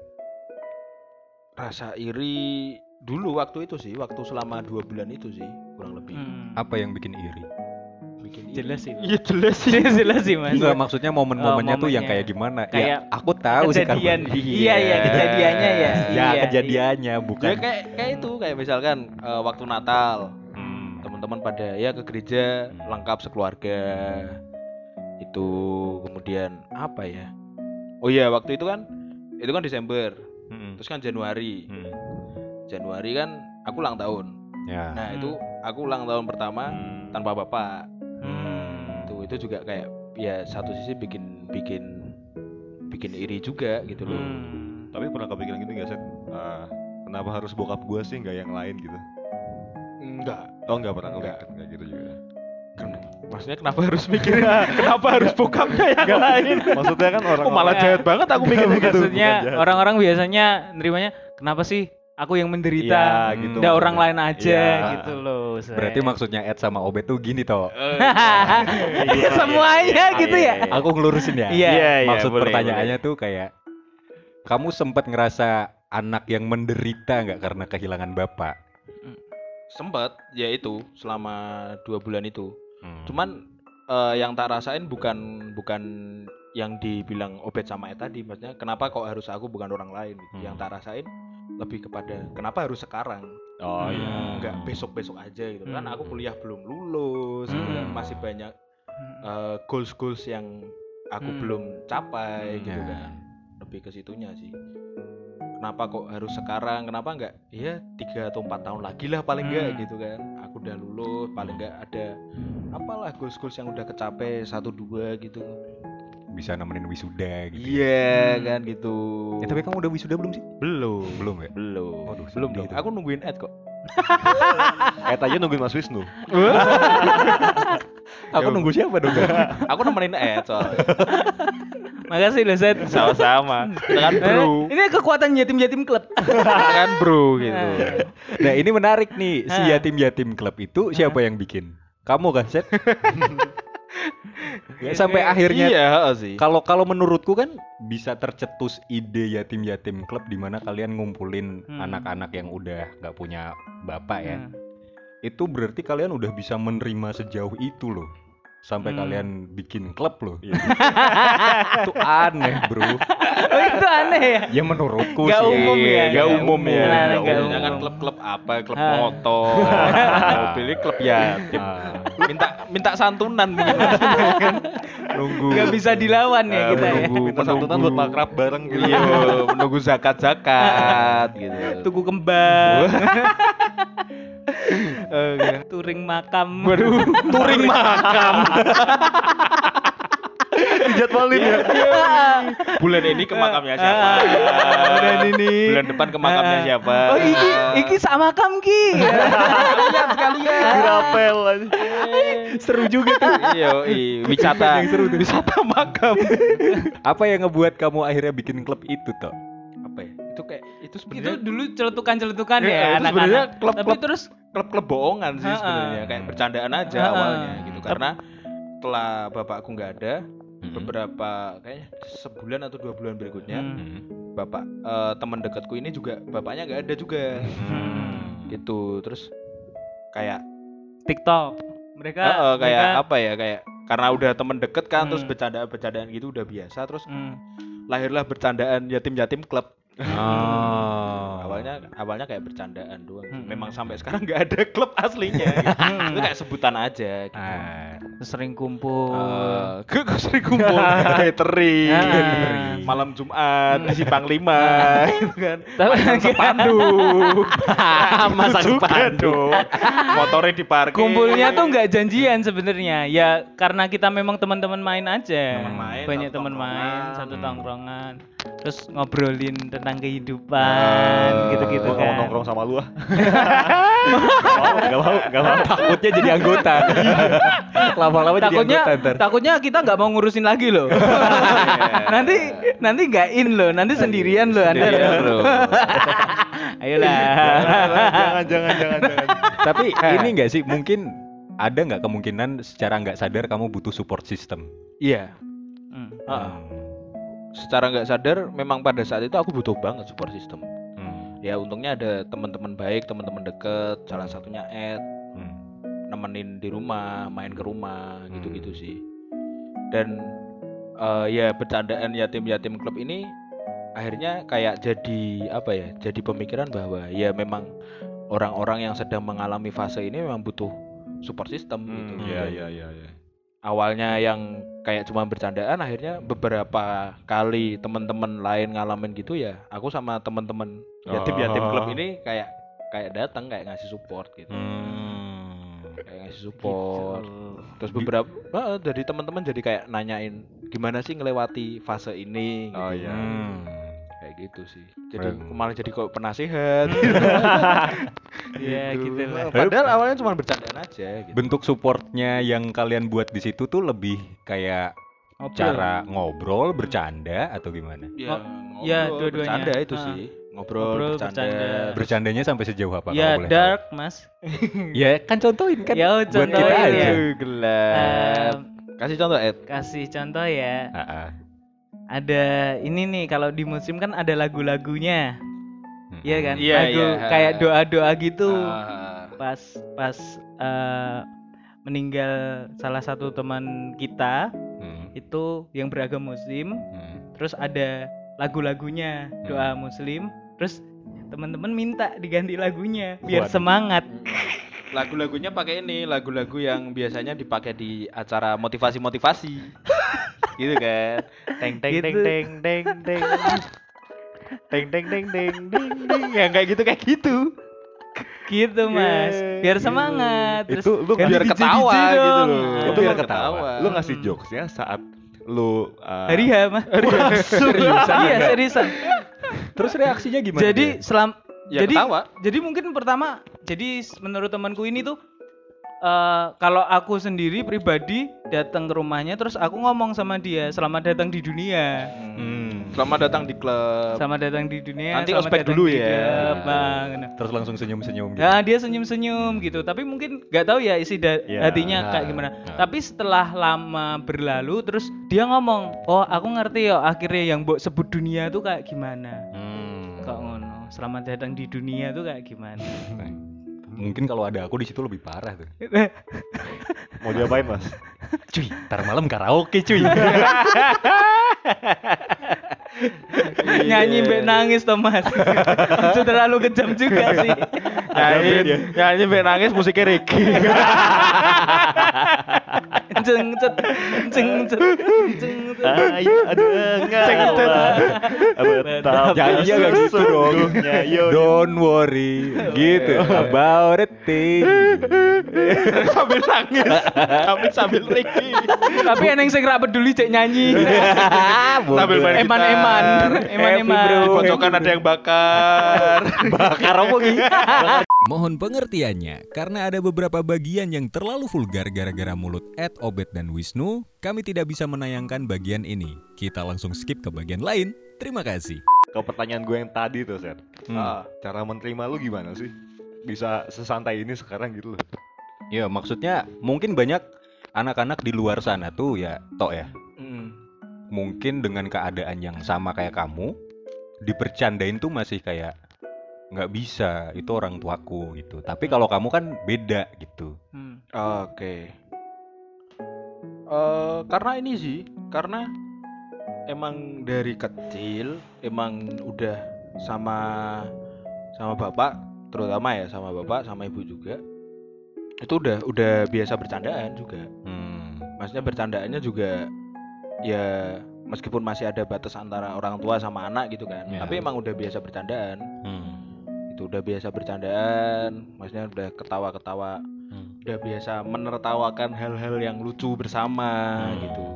Rasa iri dulu waktu itu sih, waktu selama dua bulan itu sih kurang lebih. Hmm. Apa yang bikin iri? Bikin. Jelas sih. Iya jelas sih. jelas sih mas. Enggak, maksudnya momen-momennya Oh, tuh yang momennya. kayak gimana? Kayak ya, aku tahu sih kan. Kejadian. Iya iya kejadiannya ya. Ya, Iya, kejadiannya bukan. Ya kayak kayak itu kayak misalkan eh, waktu Natal Hmm. teman-teman pada ya ke gereja Hmm. lengkap sekeluarga itu kemudian apa ya oh iya waktu itu kan itu kan Desember Hmm. terus kan Januari Hmm. Januari kan aku ulang tahun Ya. nah Hmm. itu aku ulang tahun pertama Hmm. tanpa bapak Hmm. Itu juga kayak ya satu sisi bikin bikin bikin iri juga gitu loh Hmm. Tapi pernah kepikiran gitu gak Set? Ah, kenapa harus bokap gue sih nggak yang lain gitu? enggak Oh nggak pernah Nggak. kepikiran kayak gitu juga. maksudnya kenapa harus mikirin kenapa harus bokapnya yang lain Maksudnya kan orang oh malah jahat banget aku mikir Bukan, begitu Maksudnya orang-orang biasanya nerimanya kenapa sih aku yang menderita? Iya, gitu Udah orang lain aja Iya. gitu loh. Seth. Berarti maksudnya Ed sama Obet tuh gini toh. Semuanya gitu ya. Aku ngelurusin ya. Iya. Iya, iya, Maksud boleh, pertanyaannya tuh kayak kamu sempat ngerasa anak yang menderita nggak karena kehilangan bapak? sempet ya itu selama dua bulan itu Hmm. cuman eh, yang tak rasain bukan bukan yang dibilang obet sama Ed tadi maksudnya kenapa kok harus aku bukan orang lain gitu. Hmm. yang tak rasain lebih kepada kenapa harus sekarang Oh iya. Hmm. nggak besok besok aja gitu kan Hmm. aku kuliah belum lulus Hmm. kemudian masih banyak eh, goals goals yang aku Hmm. belum capai Hmm. gitu Ya. kan lebih ke situnya sih kenapa kok harus sekarang kenapa nggak ya tiga atau empat tahun lagi lah paling nggak Hmm. gitu kan aku udah lulus paling nggak ada apalah goals goals yang udah kecapai satu dua gitu Bisa nemenin wisuda gitu. iya Hmm. kan gitu Ya, tapi kamu udah wisuda belum sih? belum Belum ya? belum Waduh, belum dong aku nungguin Ed kok Ed aja nungguin Mas Wisnu. Aku nunggu siapa dong? aku nemenin Ed soalnya Makasih loh Seth. sama-sama kan bro Eh, Ini kekuatan yatim-yatim klub. kan bro gitu nah ini menarik nih. Si yatim-yatim klub itu siapa yang bikin? Kamu kan, Set? Ya, sampai akhirnya iya sih Kalau kalau menurutku kan bisa tercetus ide yatim-yatim klub di mana kalian ngumpulin Hmm. anak-anak yang udah nggak punya bapak ya. Hmm. Itu berarti kalian udah bisa menerima sejauh itu loh. sampai Hmm. kalian bikin klub loh. Iya. itu aneh, Bro. Oh, itu aneh ya. Ya menurutku Nggak sih. umum ya, Gak nggak umum ya. Nggak nggak umum. umum. Jangan klub-klub apa, klub motor, ini klub yatim. Minta minta santunan nunggu. Nggak bisa dilawan ya Eh, kita ya. menunggu, Minta santunan buat makrab bareng gitu. Iya, menunggu zakat zakat gitu. Tuku kembang, Oke. touring makam. Waduh, touring makam. Dijadwalin ya. Bulan ini ke makamnya siapa? Bulan ini. Bulan depan ke makamnya Ah. siapa? Oh, iki iki sak makam ki. sekalian sekalian. Dirapel aja. Seru juga tuh. Iya, iya, wisata. Wisata makam. Apa yang ngebuat kamu akhirnya bikin klub itu, Tok? Apa ya? Itu kayak itu Itu sebenarnya dulu celetukan-celetukan Iya, ya itu anak-anak. sebenarnya klub- Tapi klub- terus klub-klub bohongan sih sebenarnya kayak bercandaan aja awalnya gitu karena setelah bapakku nggak ada. Beberapa kayaknya sebulan atau dua bulan berikutnya Hmm. Hmm. bapak eh, teman dekatku ini juga bapaknya nggak ada juga Hmm. gitu terus kayak TikTok. Mereka eh, eh, kayak mereka- apa ya kayak karena udah temen deket kan terus Hmm. bercandaan bercandaan gitu udah biasa terus Hmm. lahirlah bercandaan yatim-yatim klub Oh. Awalnya awalnya kayak bercandaan doang Hmm. memang sampai sekarang nggak ada klub aslinya gitu. Hmm. itu kayak sebutan aja gitu. Ah. sering kumpul. Eh, ke ke sering kumpul catering Ah. malam Jumat di Simpang Lima gitu kan Masang juga spanduk. dong motornya diparkir Kumpulnya tuh nggak janjian sebenarnya. Ya karena kita memang teman-teman main aja. Teman main, Banyak teman main, tongkrongan. satu Hmm. tongkrongan. Terus ngobrolin tentang kehidupan, Eh, gitu-gitu Gua nggak mau kan. nongkrong sama lu ah. Gak mau, gak mau, gak mau. Takutnya jadi anggota. Lama-lama jadi takutnya anggota ntar. takutnya kita nggak mau ngurusin lagi loh. nanti nanti nggak in loh, nanti sendirian loh Anda. Sendirian loh. loh. Ayolah. jangan, jangan, jangan, jangan. Tapi ini enggak sih mungkin ada nggak kemungkinan secara nggak sadar kamu butuh support system? iya Hmm. Heeh. secara nggak sadar memang pada saat itu aku butuh banget support system. Ya untungnya ada teman-teman baik teman-teman deket salah satunya Ed Hmm. nemenin di rumah, main ke rumah, Hmm. gitu-gitu sih. Dan eh, ya bercandaan yatim-yatim klub ini akhirnya kayak jadi apa ya? Jadi pemikiran bahwa ya memang orang-orang yang sedang mengalami fase ini memang butuh support system gitu. Hmm, Iya, iya, iya, iya. Awalnya yang kayak cuma bercandaan, akhirnya beberapa kali teman-teman lain ngalamin gitu ya. Aku sama teman-teman yatim-yatim klub Oh. ini kayak kayak datang kayak ngasih support gitu Hmm. kayak ngasih support Gitu. terus beberapa dari teman-teman jadi kayak nanyain gimana sih ngelewati fase ini gitu. Oh iya. Hmm. Kayak gitu sih jadi Hmm. malah jadi kok penasehat Iya gitu lah. padahal awalnya cuma bercandaan aja gitu Bentuk supportnya yang kalian buat di situ tuh lebih kayak Ngobrol. cara ngobrol, bercanda atau gimana? ya, ya, dua-duanya. bercanda itu Ah. sih ngobrol, Ngobrol, bercanda, bercanda. Bercandanya sampai sejauh apa? Ya boleh dark mas. tahu? Ya kan contohin kan. Ya, buat contohin kita ya. aja. Em, kasih contoh Ed kasih contoh ya. Ah, ah. Ada ini nih kalau di musim kan ada lagu-lagunya. Hmm. Iya kan? Iya, Lagu iya. kayak doa-doa gitu. Ah, Pas pas eh, meninggal salah satu teman kita Hmm. itu yang beragama muslim, Hmm. terus ada lagu-lagunya doa muslim, terus teman-teman minta diganti lagunya biar Waduh. semangat. lagu-lagunya pakai ini lagu-lagu yang biasanya dipakai di acara motivasi-motivasi gitu kan teng teng teng Gitu. teng teng teng teng teng teng teng teng teng ya kayak gitu kayak gitu Gitu mas, Yeah, biar gitu. semangat. Terus Itu lu ganti biar DJ ketawa dong. gitu loh. Nah, Itu biar biar ketawa. Lu ngasih jokesnya saat lu uh, Hari H mas. Seriusan Iya seriusan. Terus reaksinya gimana? Jadi selam ya jadi ketawa jadi mungkin pertama jadi menurut temanku ini tuh eh kalau aku sendiri pribadi datang ke rumahnya terus aku ngomong sama dia selamat datang di dunia Hmm. selamat datang di klub selamat datang di dunia Nanti ospek dulu ya. klub, Bang. Gitu. Terus langsung senyum-senyum gitu. Nah, dia senyum-senyum gitu tapi mungkin nggak tahu ya isi da- Ya, hatinya kayak nah, gimana nah. tapi setelah lama berlalu terus dia ngomong oh aku ngerti ya akhirnya yang mbok sebut dunia tuh kayak gimana Hmm. kok ngono selamat datang di dunia tuh kayak gimana Mungkin kalau ada aku di situ lebih parah tuh. mau diapain mas? Cuy, ntar malam karaoke cuy. Nyanyi mbak nangis Thomas. Itu terlalu kejam juga sih. nyanyi nyanyi mbek nangis musiknya reggae Ceng cet ceng cet ceng. Ayo dengar betapa Nyanyi gak gitu dong. sesungguhnya yo Don't worry, gitu. About it thing. sambil nangis sambil sambil reggae Tapi eneng sing ra peduli cek nyanyi. sambil main Eman-eman, gitar. eman-eman. Di pojokan ada yang bakar Bakar apa gitu? Mohon pengertiannya, karena ada beberapa bagian yang terlalu vulgar gara-gara mulut Ed, Obet, dan Wisnu, kami tidak bisa menayangkan bagian ini. Kita langsung skip ke bagian lain. Terima kasih. Ke pertanyaan gue yang tadi tuh, Set. Hmm. Ah, cara menerima lu gimana sih? Bisa sesantai ini sekarang gitu loh. Ya maksudnya mungkin banyak anak-anak di luar sana tuh ya, tok ya. Mungkin dengan keadaan yang sama kayak kamu, dipercandain tuh masih kayak nggak bisa itu orang tuaku gitu. Tapi kalau kamu kan beda gitu. Hmm. Oke. Eh, karena ini sih, karena emang dari kecil emang udah sama sama bapak, terutama ya sama bapak sama ibu juga. Itu udah udah biasa bercandaan juga. Hmm. Maksudnya bercandaannya juga ya meskipun masih ada batas antara orang tua sama anak gitu kan. Ya. Tapi emang udah biasa bercandaan. Hmm. Itu udah biasa bercandaan, maksudnya udah ketawa-ketawa Hmm. udah biasa menertawakan hal-hal yang lucu bersama Hmm. gitu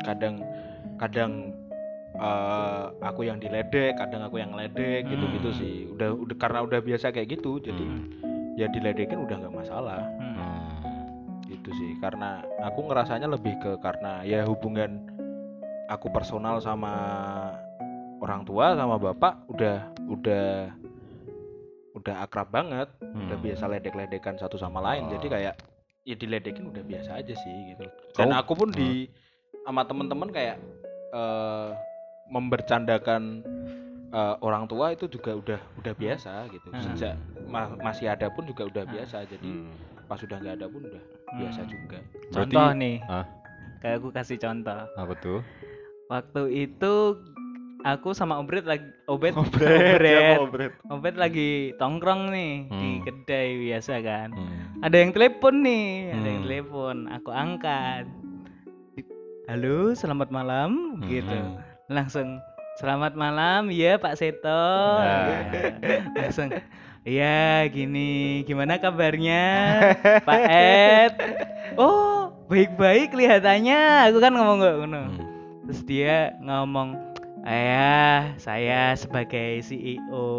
kadang kadang eh, aku yang diledek kadang aku yang ngeledek gitu gitu Hmm. sih udah udah karena udah biasa kayak gitu jadi Hmm. ya diledekin udah nggak masalah Hmm. Hmm. gitu sih karena aku ngerasanya lebih ke karena ya hubungan aku personal sama orang tua sama bapak udah udah udah akrab banget udah Hmm. biasa ledek-ledekan satu sama lain jadi Oh. kayak ya diledekin udah biasa aja sih gitu dan Kau- aku pun di sama temen-temen kayak eh membercandakan eh, orang tua itu juga udah udah biasa gitu Hmm. sejak ma- masih ada pun juga udah biasa jadi Hmm. Pas sudah nggak ada pun udah biasa Hmm. juga Berarti- Contoh nih. Hah? Kayak aku kasih contoh. Apa tuh? Waktu itu aku sama Obret lagi Obet Obret, Obret? Obet lagi tongkrong nih di Hmm. kedai biasa kan. Hmm. Ada yang telepon nih, ada yang Hmm. telepon. Aku angkat. Halo, selamat malam gitu. Hmm. Langsung selamat malam ya Pak Seto. Nah. Gitu. Langsung Ya gini, gimana kabarnya Pak Ed? Oh, baik-baik kelihatannya. Aku kan ngomong gak ngono. Hmm. Terus dia ngomong, Ayah, saya sebagai CEO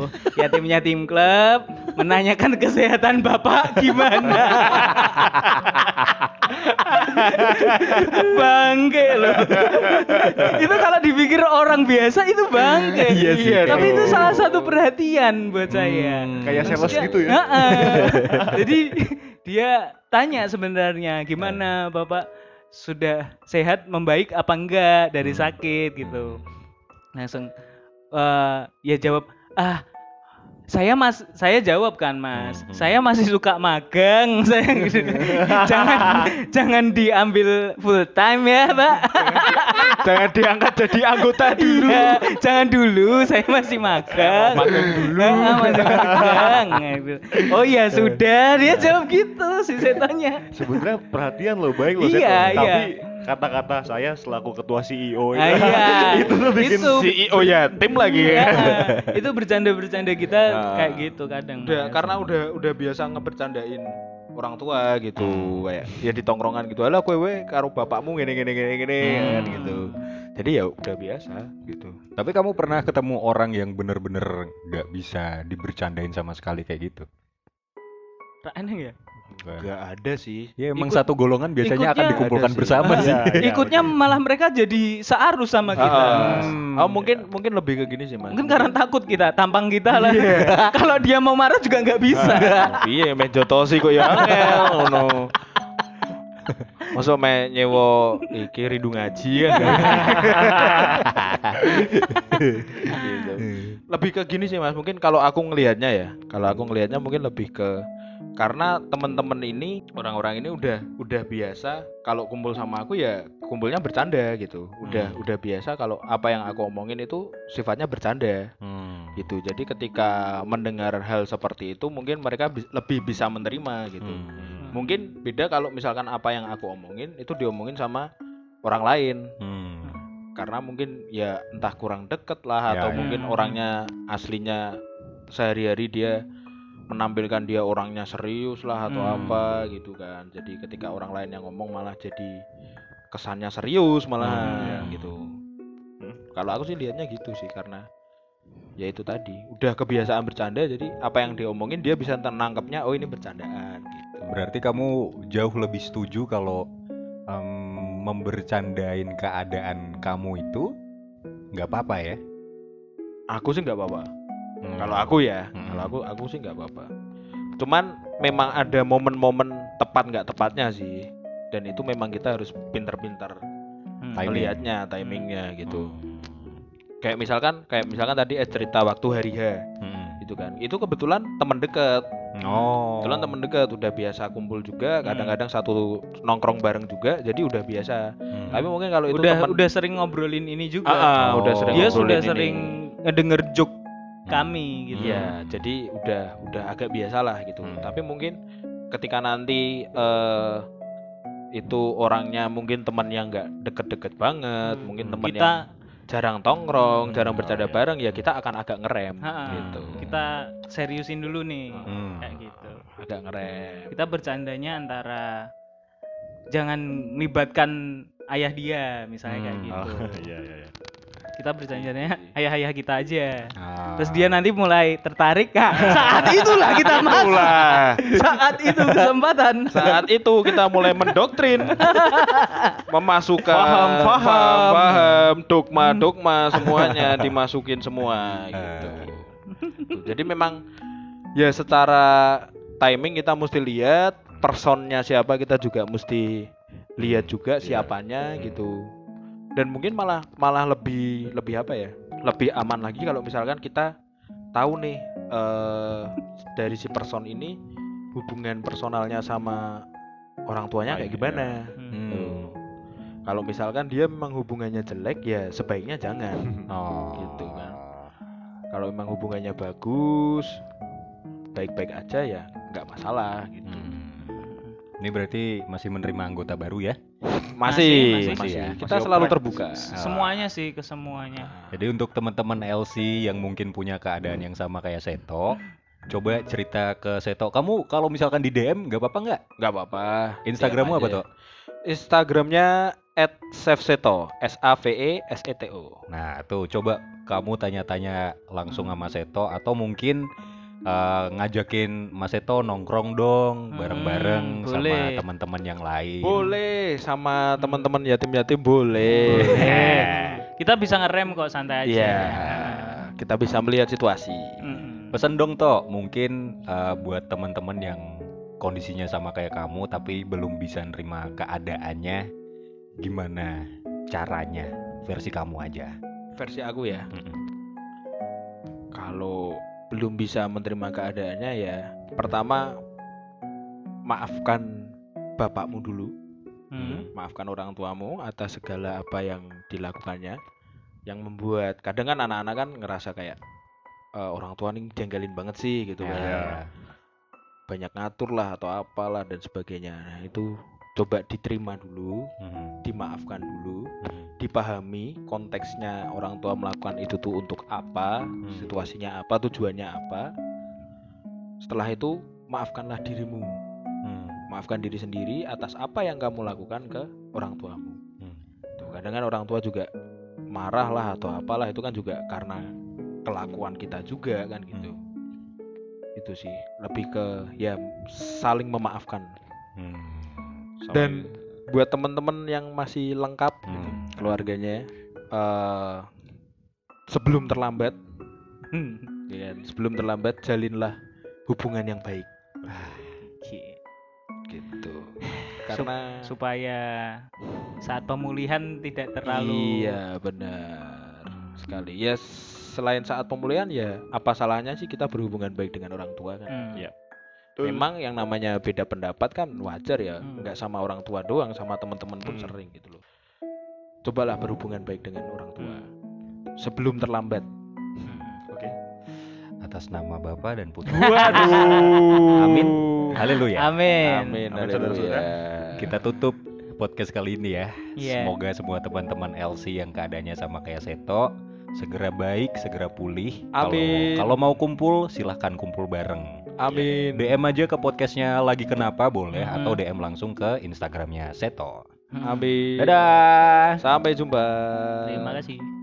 yatimnya tim klub menanyakan kesehatan bapak gimana. bangke loh. itu kalau dipikir orang biasa itu bangke. Iya sih, Tapi itu tuh. salah satu perhatian buat saya. Hmm. Kayak sales gitu ya. Jadi dia tanya sebenarnya gimana Bapak sudah sehat membaik apa enggak dari Hmm. sakit gitu. Langsung eh, ya jawab ah saya mas saya jawab kan mas Hmm, hmm. saya masih suka magang saya gitu. jangan jangan diambil full time ya pak jangan diangkat jadi anggota dulu Iya, jangan dulu, saya masih magang. Magang dulu. Ah, masih magang. gitu. Oh iya sudah, dia jawab gitu si setannya. Sebenarnya perhatian lo baik lo Iya, Seto. iya. Tapi kata-kata saya selaku ketua CEO Ah, iya. itu tuh bikin Itu. CEO ya tim lagi ya itu bercanda-bercanda kita Nah. kayak gitu kadang. udah Mas. karena udah udah biasa ngebercandain orang tua gitu Hmm. kayak ya di tongkrongan gitu alah kowe karo bapakmu gini gini gini gini Hmm. kan gitu jadi ya udah biasa gitu Tapi kamu pernah ketemu orang yang bener-bener nggak bisa dibercandain sama sekali kayak gitu? Aneh ya. Nggak ada sih Ya emang Ikut- satu golongan biasanya akan ikutnya- dikumpulkan Ada sih. bersama sih. Iya, iya, Ikutnya malah mereka jadi searus sama kita. Hmm. oh mungkin mungkin lebih ke gini sih mas Mungkin karena takut kita, tampang kita lah. Kalau dia mau marah juga nggak bisa. iya main jotosi kok ya angel ngono Masa main nyewa iki rindu ngaji ya gitu. Lebih ke gini sih Mas, mungkin kalau aku ngelihatnya ya, kalau aku ngelihatnya mungkin lebih ke karena temen-temen ini orang-orang ini udah udah biasa kalau kumpul sama aku ya kumpulnya bercanda gitu udah Hmm. udah biasa kalau apa yang aku omongin itu sifatnya bercanda Hmm. gitu jadi ketika mendengar hal seperti itu mungkin mereka bi- lebih bisa menerima gitu Hmm. mungkin beda kalau misalkan apa yang aku omongin itu diomongin sama orang lain Hmm. karena mungkin ya entah kurang deket lah Ya, atau ya. mungkin Hmm. orangnya aslinya sehari-hari dia menampilkan dia orangnya serius lah atau Hmm. apa gitu kan jadi ketika orang lain yang ngomong malah jadi kesannya serius malah Hmm. gitu kalau aku sih lihatnya gitu sih karena ya itu tadi udah kebiasaan bercanda jadi apa yang diomongin dia bisa nangkepnya oh ini bercandaan gitu Berarti kamu jauh lebih setuju kalau em, membercandain keadaan kamu itu nggak apa-apa ya? aku sih nggak apa-apa Hmm. Kalau aku ya, Hmm. kalau aku aku sih nggak apa-apa. Cuman memang ada momen-momen tepat nggak tepatnya sih. Dan itu memang kita harus pinter-pinter Hmm. Melihatnya, timingnya gitu. Hmm. Kayak misalkan, kayak misalkan tadi es cerita waktu hari H, Hmm. gitu kan. Itu kebetulan teman dekat, Oh. kebetulan teman dekat udah biasa kumpul juga. Hmm. Kadang-kadang satu nongkrong bareng juga, jadi udah biasa. Hmm. Tapi mungkin kalau itu udah teman udah sering ngobrolin ini juga. Ah, ah, Oh. udah sering Dia ngobrolin sudah ini. sering ngedenger joke Hmm. Kami gitu. Iya, jadi udah udah agak biasa lah gitu. Hmm. Tapi mungkin ketika nanti eh itu orangnya mungkin teman yang nggak deket-deket banget, Hmm. mungkin teman kita yang jarang tongkrong, Hmm, jarang bercanda iya. bareng, ya kita akan agak ngerem Ha-ha. gitu. kita seriusin dulu nih Hmm. kayak gitu. Agak ngerem. Kita bercandanya antara jangan melibatkan ayah dia misalnya kayak Hmm. gitu. Oh, iya iya iya. Kita bercandanya ayah-ayah kita aja. Ah. Terus dia nanti mulai tertarik kak. Saat itulah kita masuk. Itulah. Saat itu kesempatan. Saat itu kita mulai mendoktrin, memasukkan Paham, paham. paham, paham, dogma, dogma semuanya dimasukin semua gitu. Jadi memang ya secara timing kita mesti lihat personnya siapa kita juga mesti lihat juga Iya. siapanya gitu. Dan mungkin malah malah lebih lebih apa ya? Lebih aman lagi kalau misalkan kita tahu nih eh dari si person ini hubungan personalnya sama orang tuanya kayak Ayahnya. gimana. Hmm. Tuh. Kalau misalkan dia memang hubungannya jelek ya sebaiknya jangan. Oh. Gitu kan. Kalau memang hubungannya bagus, baik-baik aja ya nggak masalah gitu. Hmm. Ini berarti masih menerima anggota baru ya? Masih, Masih, masih, masih ya. Kita Masih selalu terbuka. S- Semuanya sih ke semuanya. Jadi untuk teman-teman LC yang mungkin punya keadaan yang sama kayak Seto, coba cerita ke Seto. Kamu kalau misalkan di DM nggak apa-apa nggak? nggak apa-apa. Instagrammu apa tuh? Instagramnya @safeseto, S A V E S E T O. Nah tuh coba kamu tanya-tanya langsung sama Seto atau mungkin eh, ngajakin Mas Seto nongkrong dong Hmm, bareng-bareng sama boleh. teman-teman yang lain. Boleh sama teman-teman yatim-yatim boleh. Eh, Kita bisa ngerem kok santai aja. Iya. Kita bisa melihat situasi. Mm. Pesan dong toh, mungkin eh, buat teman-teman yang kondisinya sama kayak kamu tapi belum bisa nerima keadaannya, gimana caranya? Versi kamu aja. Versi aku ya. Mm-mm. Kalau belum bisa menerima keadaannya ya pertama maafkan bapakmu dulu. Hmm. Maafkan orang tuamu atas segala apa yang dilakukannya yang membuat kadang kan anak-anak kan ngerasa kayak "Eh, orang tua nih jengkelin banget sih gitu Ya. kan. Banyak ngatur lah atau apalah dan sebagainya. Nah, itu coba diterima dulu, Mhm. dimaafkan dulu, Mhm. Dipahami konteksnya orang tua melakukan itu tuh untuk apa, Hmm. situasinya apa, tujuannya apa. Setelah itu maafkanlah dirimu, Hmm. maafkan diri sendiri atas apa yang kamu lakukan ke orang tuamu. Hmm. Tuh, kadang kan orang tua juga marah lah atau apalah itu kan juga karena kelakuan kita juga kan gitu. Itu sih lebih ke ya saling memaafkan. Hmm. Dan Saling- buat teman-teman yang masih lengkap gitu, Hmm. Keluarganya eh sebelum terlambat Hmm. ya kan? sebelum terlambat jalinlah hubungan yang baik gitu karena supaya saat pemulihan tidak terlalu iya benar sekali ya selain saat pemulihan ya apa salahnya sih kita berhubungan baik dengan orang tua kan Hmm. Iya. Betul. memang yang namanya beda pendapat kan wajar ya Hmm. nggak sama orang tua doang sama teman-teman pun Hmm. sering gitu loh cobalah berhubungan baik dengan orang tua Hmm. sebelum terlambat Oke. Atas nama Bapak dan Putra. waduh Amin. Haleluya. Amin. amin Amin, haleluya. Kita tutup podcast kali ini ya. Iya. Semoga semua teman-teman LC yang keadaannya sama kayak Seto segera baik, segera pulih. Amin. Kalau mau kumpul, silahkan kumpul bareng. amin DM aja ke podcastnya lagi kenapa boleh Mhm. atau DM langsung ke Instagramnya Seto. Amin Dadah. sampai jumpa Terima kasih.